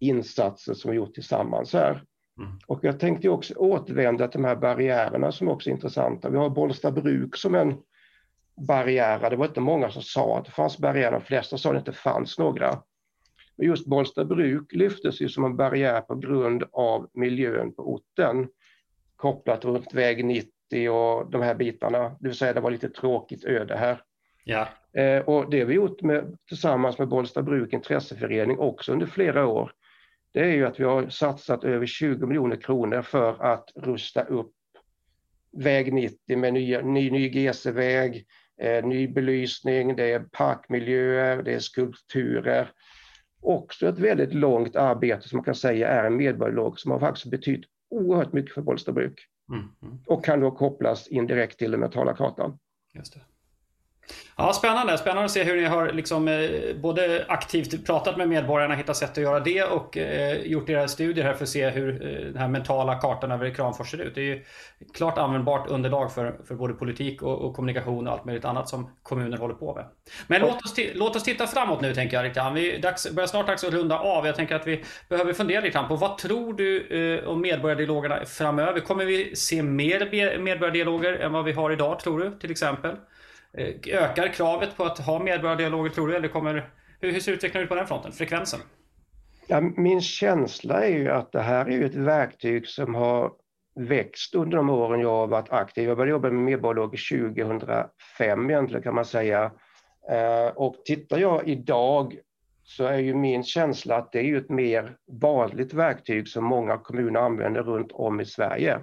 insatser som vi gjort tillsammans här. Mm. Och jag tänkte också återvända till de här barriärerna som också är intressanta. Vi har Bollstabruk som en barriär. Det var inte många som sa att det fanns barriärer, de flesta sa att det inte fanns några. Men just Bollstabruk lyftes ju som en barriär på grund av miljön på orten kopplat runt väg 90 och de här bitarna. Det vill säga det var lite tråkigt öde här. Ja. Eh, och det har vi gjort med, tillsammans med Bollstabruk intresseförening också under flera år. Det är ju att vi har satsat över 20 miljoner kronor för att rusta upp väg 90 med ny, ny, ny GC-väg, eh, ny belysning, det är parkmiljöer, det är skulpturer. Också ett väldigt långt arbete som man kan säga är en medborgarlåg som har faktiskt betytt oerhört mycket för Bollstabruk. Mm, mm. Och kan då kopplas indirekt till den mentala kartan. Just det. Ja, spännande. Spännande att se hur ni har liksom, eh, både aktivt pratat med medborgarna, hittat sätt att göra det och eh, gjort era studier här för att se hur eh, den här mentala kartan över Kramfors ser ut. Det är ju klart användbart underlag för, för både politik och, och, kommunikation och allt möjligt annat som kommuner håller på med. Men låt oss, låt oss titta framåt nu tänker jag lite grann. Vi dags, börjar snart dags att runda av. Jag tänker att vi behöver fundera lite grann på vad tror du eh, om medborgardialogerna framöver? Kommer vi se mer medborgardialoger än vad vi har idag tror du till exempel? Eh, ökar kravet på att ha medborgardialoger tror du? Eller kommer, hur, hur ser utvecklingen ut på den fronten? Frekvensen? Ja, min känsla är ju att det här är ett verktyg som har växt under de åren jag har varit aktiv. Jag började jobba med medborgardialoger 2005 egentligen kan man säga. Eh, och tittar jag idag så är ju min känsla att det är ett mer vanligt verktyg som många kommuner använder runt om i Sverige.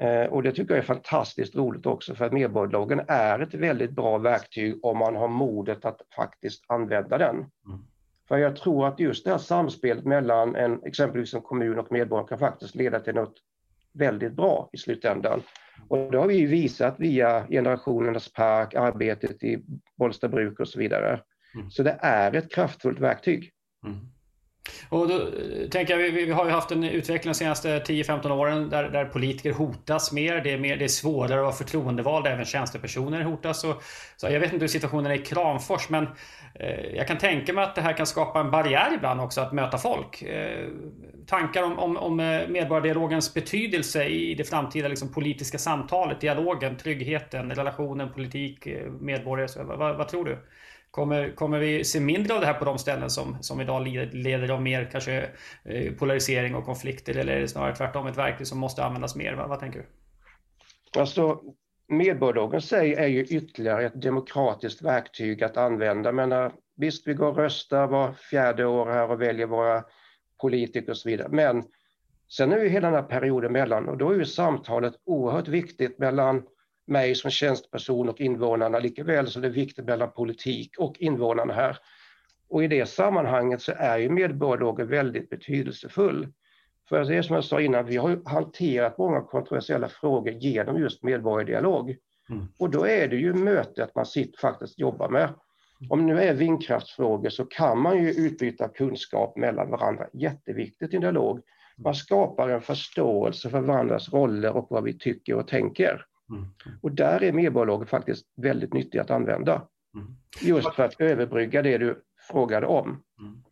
Eh, och det tycker jag är fantastiskt roligt också för att medborgarloggen är ett väldigt bra verktyg om man har modet att faktiskt använda den. Mm. För jag tror att just det här samspelet mellan en, exempelvis en kommun och medborgare kan faktiskt leda till något väldigt bra i slutändan. Och det har vi visat via Generationernas park, arbetet i Bollstabruk och så vidare. Mm. Så det är ett kraftfullt verktyg. Mm. Och då eh, tänker jag, vi, vi, har ju haft en utveckling de senaste 10-15 åren där, där, politiker hotas mer. Det är, mer. det är svårare att vara förtroendevald, även tjänstepersoner hotas. Och, så jag vet inte hur situationen är i Kramfors, men eh, jag kan tänka mig att det här kan skapa en barriär ibland också att möta folk. Eh, tankar om, om, om eh, medborgardialogens betydelse i det framtida liksom, politiska samtalet, dialogen, tryggheten, relationen, politik, eh, medborgare. Så, vad, vad tror du? Kommer, kommer vi se mindre av det här på de ställen som, som idag leder av mer kanske eh, polarisering och konflikter eller är det snarare tvärtom ett verktyg som måste användas mer? Vad, vad tänker du? Alltså, medborgardagen sig är ju ytterligare ett demokratiskt verktyg att använda. Men eh, visst, vi går och röstar var fjärde år här och väljer våra politiker och så vidare. Men sen är ju hela den här perioden mellan och då är ju samtalet oerhört viktigt mellan mig som tjänsteperson och invånarna likaväl som det är viktigt mellan politik och invånarna här. Och i det sammanhanget så är ju medborgardialogen väldigt betydelsefull. För det är som jag sa innan, vi har hanterat många kontroversiella frågor genom just medborgardialog. Mm. Och då är det ju mötet man sitter faktiskt jobbar med. Om det nu är vindkraftsfrågor så kan man ju utbyta kunskap mellan varandra. Jätteviktigt i en dialog. Man skapar en förståelse för varandras roller och vad vi tycker och tänker. Mm. Och där är medborgarlagen faktiskt väldigt nyttig att använda. Mm. Just för att överbrygga det du frågade om. Mm.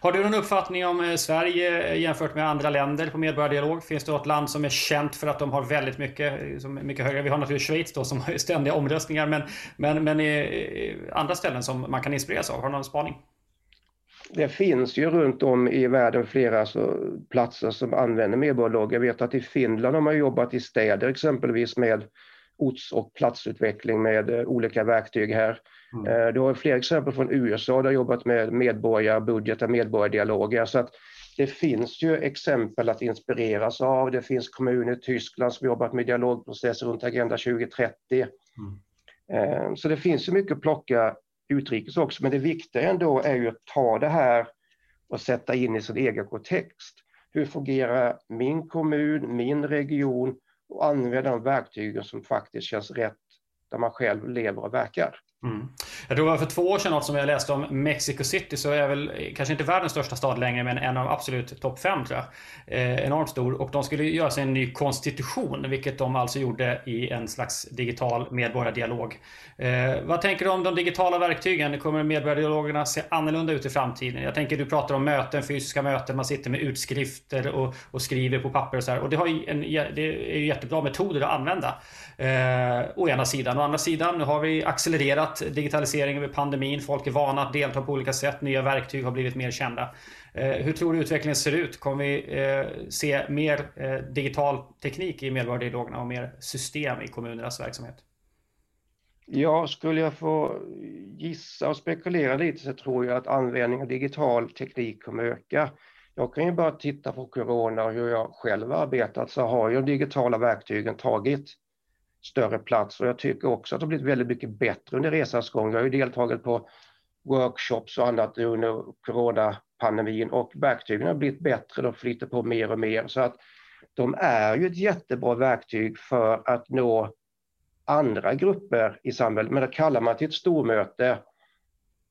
Har du någon uppfattning om eh, Sverige jämfört med andra länder på medborgardialog? Finns det något land som är känt för att de har väldigt mycket, eh, mycket högre? Vi har naturligtvis Schweiz då som har ständiga omröstningar, men, men, men andra ställen som man kan inspireras av? Har du någon spaning? Det finns ju runt om i världen flera platser som använder medborgarlag. Jag vet att i Finland har man jobbat i städer exempelvis med orts och platsutveckling med uh, olika verktyg här. Mm. Uh, du har fler exempel från USA där jobbat med medborgarbudgetar, medborgardialoger. Så att det finns ju exempel att inspireras av. Det finns kommuner i Tyskland som jobbat med dialogprocesser runt Agenda 2030. Mm. Uh, så det finns ju mycket att plocka utrikes också, men det viktiga ändå är ju att ta det här och sätta in i sin egen kontext. Hur fungerar min kommun, min region och använda de verktygen som faktiskt känns rätt där man själv lever och verkar. Mm. Jag tror det var för två år sedan något som jag läste om Mexico City så är väl kanske inte världens största stad längre men en av absolut topp fem tror jag. Eh, enormt stor och de skulle göra sig en ny konstitution vilket de alltså gjorde i en slags digital medborgardialog. Eh, vad tänker du om de digitala verktygen? Kommer medborgardialogerna se annorlunda ut i framtiden? Jag tänker du pratar om möten, fysiska möten, man sitter med utskrifter och, och skriver på papper och så här. Och det, har en, det är ju jättebra metoder att använda. Eh, å ena sidan. Å andra sidan nu har vi accelererat digitaliseringen över pandemin. Folk är vana att delta på olika sätt. Nya verktyg har blivit mer kända. Eh, hur tror du utvecklingen ser ut? Kommer vi eh, se mer eh, digital teknik i medborgardialogerna och mer system i kommunernas verksamhet? Ja, skulle jag få gissa och spekulera lite så tror jag att användningen av digital teknik kommer öka. Jag kan ju bara titta på corona och hur jag själv arbetat så har ju de digitala verktygen tagit större plats och jag tycker också att det har blivit väldigt mycket bättre under resans gång. Jag har ju deltagit på workshops och annat under coronapandemin och verktygen har blivit bättre, de flyter på mer och mer så att de är ju ett jättebra verktyg för att nå andra grupper i samhället. Men kallar man till ett stormöte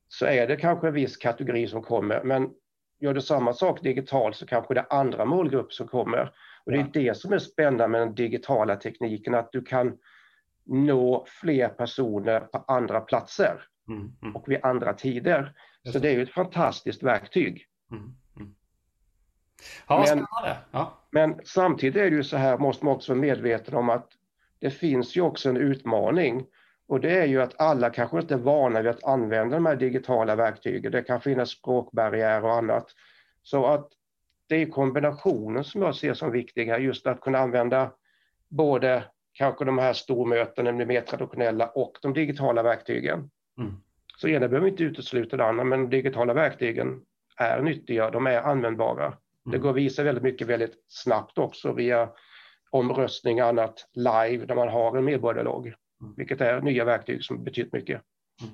så är det kanske en viss kategori som kommer, men gör du samma sak digitalt så kanske det är andra målgrupper som kommer. Och det är det som är spännande med den digitala tekniken, att du kan nå fler personer på andra platser mm, mm. och vid andra tider. Så det är ju ett fantastiskt verktyg. Mm, mm. ja, men, ja. men samtidigt är det ju så här, måste man också vara medveten om att det finns ju också en utmaning och det är ju att alla kanske inte är vana vid att använda de här digitala verktygen. Det kan finnas språkbarriärer och annat. Så att det är kombinationen som jag ser som viktig här, just att kunna använda både kanske de här stormötena, de mer traditionella, och de digitala verktygen. Mm. Så ena behöver inte utesluta det andra, men de digitala verktygen är nyttiga, de är användbara. Mm. Det går att visa väldigt mycket väldigt snabbt också via omröstning och annat live där man har en medborgardialog, mm. vilket är nya verktyg som betytt mycket. Mm.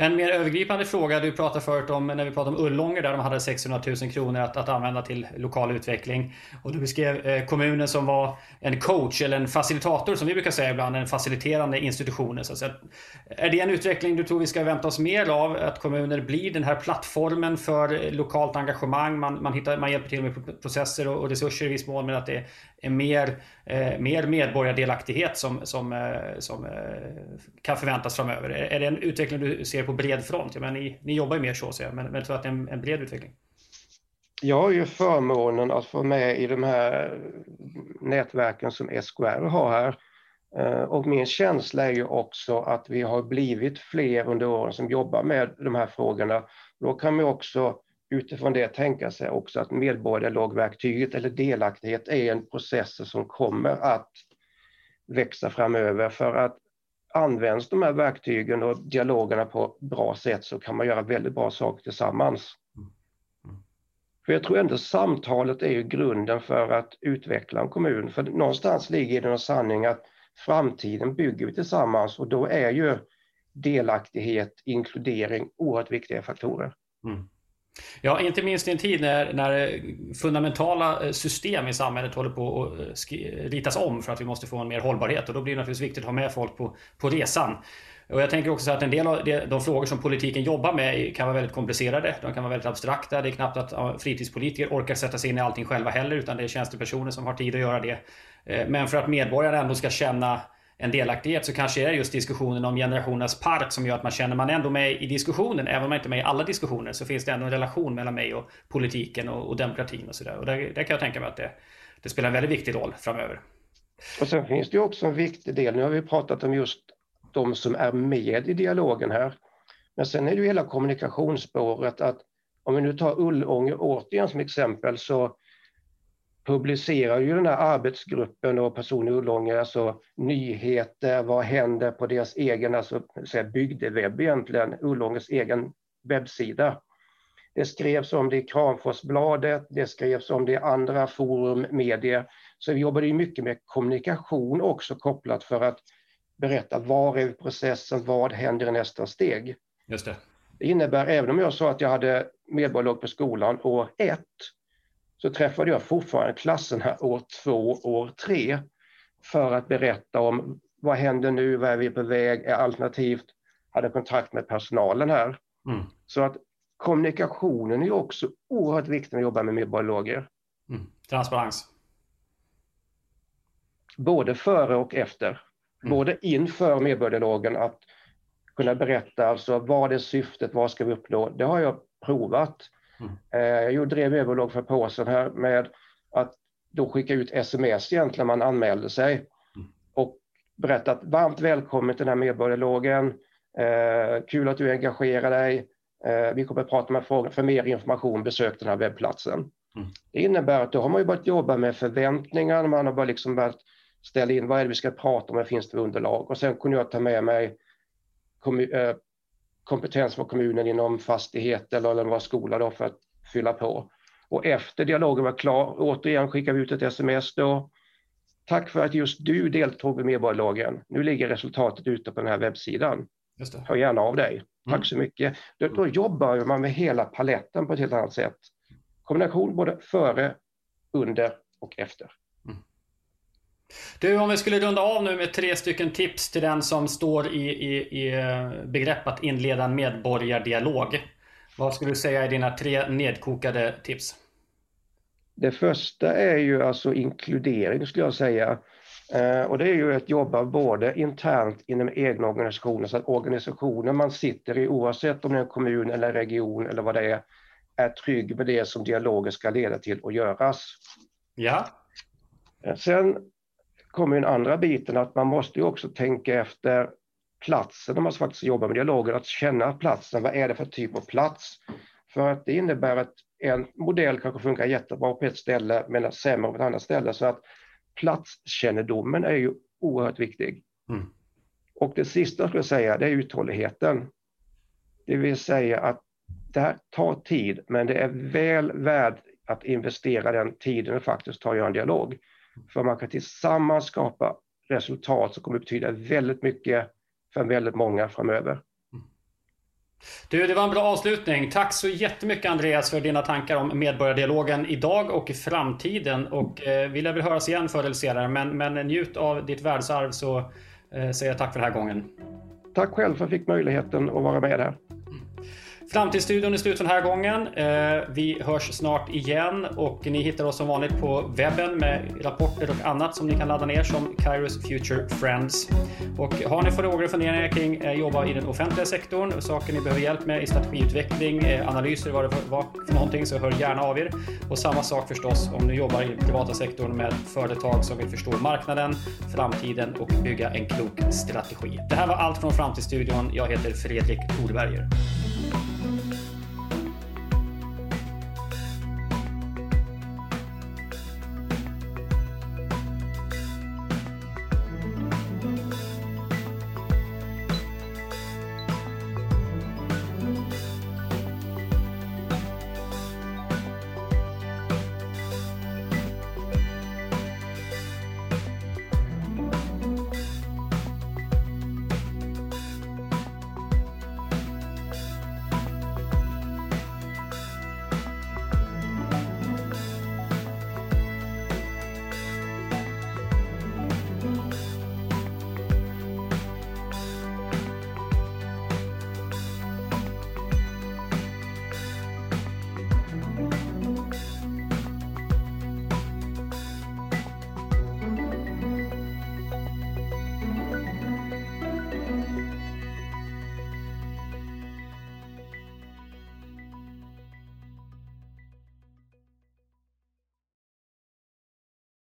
En mer övergripande fråga, du pratade förut om när vi pratade om Ullånger där de hade 600 000 kronor att, att använda till lokal utveckling. Och du beskrev eh, kommunen som var en coach eller en facilitator som vi brukar säga ibland, en faciliterande institution. Så att, är det en utveckling du tror vi ska vänta oss mer av? Att kommuner blir den här plattformen för lokalt engagemang. Man, man, hittar, man hjälper till med processer och, och resurser i viss mån men att det är mer, eh, mer medborgardelaktighet som, som, eh, som eh, kan förväntas framöver. Är, är det en utveckling du ser på bred front? Jag menar, ni, ni jobbar ju mer så, så jag, men, men jag tror att det är en, en bred utveckling. Jag har ju förmånen att få med i de här nätverken som SKR har här. Eh, och min känsla är ju också att vi har blivit fler under åren som jobbar med de här frågorna. Då kan vi också utifrån det tänka sig också att medborgarlagverktyget eller delaktighet är en process som kommer att växa framöver för att används de här verktygen och dialogerna på bra sätt så kan man göra väldigt bra saker tillsammans. För jag tror ändå samtalet är ju grunden för att utveckla en kommun. För någonstans ligger det en sanning att framtiden bygger vi tillsammans och då är ju delaktighet, inkludering oerhört viktiga faktorer. Mm. Ja, inte minst i en tid när, när fundamentala eh, system i samhället håller på att eh, ritas om för att vi måste få en mer hållbarhet. Och då blir det naturligtvis viktigt att ha med folk på, på resan. Och jag tänker också att en del av de frågor som politiken jobbar med kan vara väldigt komplicerade. De kan vara väldigt abstrakta. Det är knappt att fritidspolitiker orkar sätta sig in i allting själva heller, utan det är tjänstepersoner som har tid att göra det. Eh, men för att medborgarna ändå ska känna en delaktighet så kanske det är just diskussionen om generationernas park som gör att man känner man är ändå med i diskussionen. Även om man inte är med i alla diskussioner så finns det ändå en relation mellan mig och politiken och, och demokratin och sådär. Och där, där, kan jag tänka mig att det, det, spelar en väldigt viktig roll framöver. Och sen finns det ju också en viktig del, nu har vi pratat om just de som är med i dialogen här. Men sen är det ju hela kommunikationsspåret att om vi nu tar Ullånger återigen som exempel så publicerar ju den här arbetsgruppen och personer i Ullånger alltså nyheter, vad händer på deras egen alltså, bygdewebb egentligen, Ullångers egen webbsida. Det skrevs om det i Kramforsbladet, det skrevs om det i andra forum, medier. Så vi jobbade ju mycket med kommunikation också kopplat för att berätta var är processen, vad händer i nästa steg. Just det. Det innebär, även om jag sa att jag hade medborgarlag på skolan år ett, så träffade jag fortfarande klasserna år två, år tre för att berätta om vad händer nu, vad är vi på väg, är alternativt hade kontakt med personalen här. Mm. Så att kommunikationen är också oerhört viktig när man jobbar med medborgarlager. Mm. Transparens. Både före och efter. Mm. Både inför medborgardialogen att kunna berätta alltså vad är syftet, vad ska vi uppnå? Det har jag provat. Mm. Eh, jag drev överlag för ett par år sedan här med att då skicka ut sms egentligen när man anmälde sig mm. och berättat varmt välkommen till den här medborgardialogen. Eh, kul att du engagerar dig. Eh, vi kommer att prata med frågor. För mer information besök den här webbplatsen. Mm. Det innebär att då har man ju börjat jobba med förväntningar. Man har bara liksom börjat ställa in vad är det vi ska prata om, vad finns det för underlag? Och sen kunde jag ta med mig kompetens från kommunen inom fastighet eller det var skola då för att fylla på. Och efter dialogen var klar, återigen skickar vi ut ett sms då. Tack för att just du deltog i medborgarlagen. Nu ligger resultatet ute på den här webbsidan. Just det. Hör gärna av dig. Tack mm. så mycket. Då, då jobbar man med hela paletten på ett helt annat sätt. Kombination både före, under och efter. Du, om vi skulle runda av nu med tre stycken tips till den som står i, i, i eh, begrepp att inleda en medborgardialog. Vad skulle du säga är dina tre nedkokade tips? Det första är ju alltså inkludering skulle jag säga. Eh, och det är ju att jobba både internt inom egna organisationer, så att organisationen man sitter i, oavsett om det är en kommun eller region eller vad det är, är trygg med det som dialogen ska leda till och göras. Ja. Eh, sen kommer den andra biten att man måste ju också tänka efter platsen när man faktiskt jobbar med dialogen, att känna platsen. Vad är det för typ av plats? För att det innebär att en modell kanske funkar jättebra på ett ställe men sämre på ett annat ställe. Så att platskännedomen är ju oerhört viktig. Mm. Och det sista jag skulle säga, det är uthålligheten. Det vill säga att det här tar tid, men det är väl värt att investera den tiden det faktiskt tar att göra en dialog. För man kan tillsammans skapa resultat som kommer betyda väldigt mycket för väldigt många framöver. Du, det var en bra avslutning. Tack så jättemycket Andreas för dina tankar om medborgardialogen idag och i framtiden. Och eh, vi lär väl höras igen förr eller senare, men, men njut av ditt världsarv så eh, säger jag tack för den här gången. Tack själv för att jag fick möjligheten att vara med här. Framtidsstudion är slut för den här gången. Eh, vi hörs snart igen och ni hittar oss som vanligt på webben med rapporter och annat som ni kan ladda ner som Kairos Future Friends. Och har ni frågor och funderingar kring att jobba i den offentliga sektorn, saker ni behöver hjälp med i strategiutveckling, eh, analyser, vad det var för någonting, så hör gärna av er. Och samma sak förstås om ni jobbar i privata sektorn med företag som vill förstå marknaden, framtiden och bygga en klok strategi. Det här var allt från Framtidsstudion. Jag heter Fredrik Thorberger. Thank you.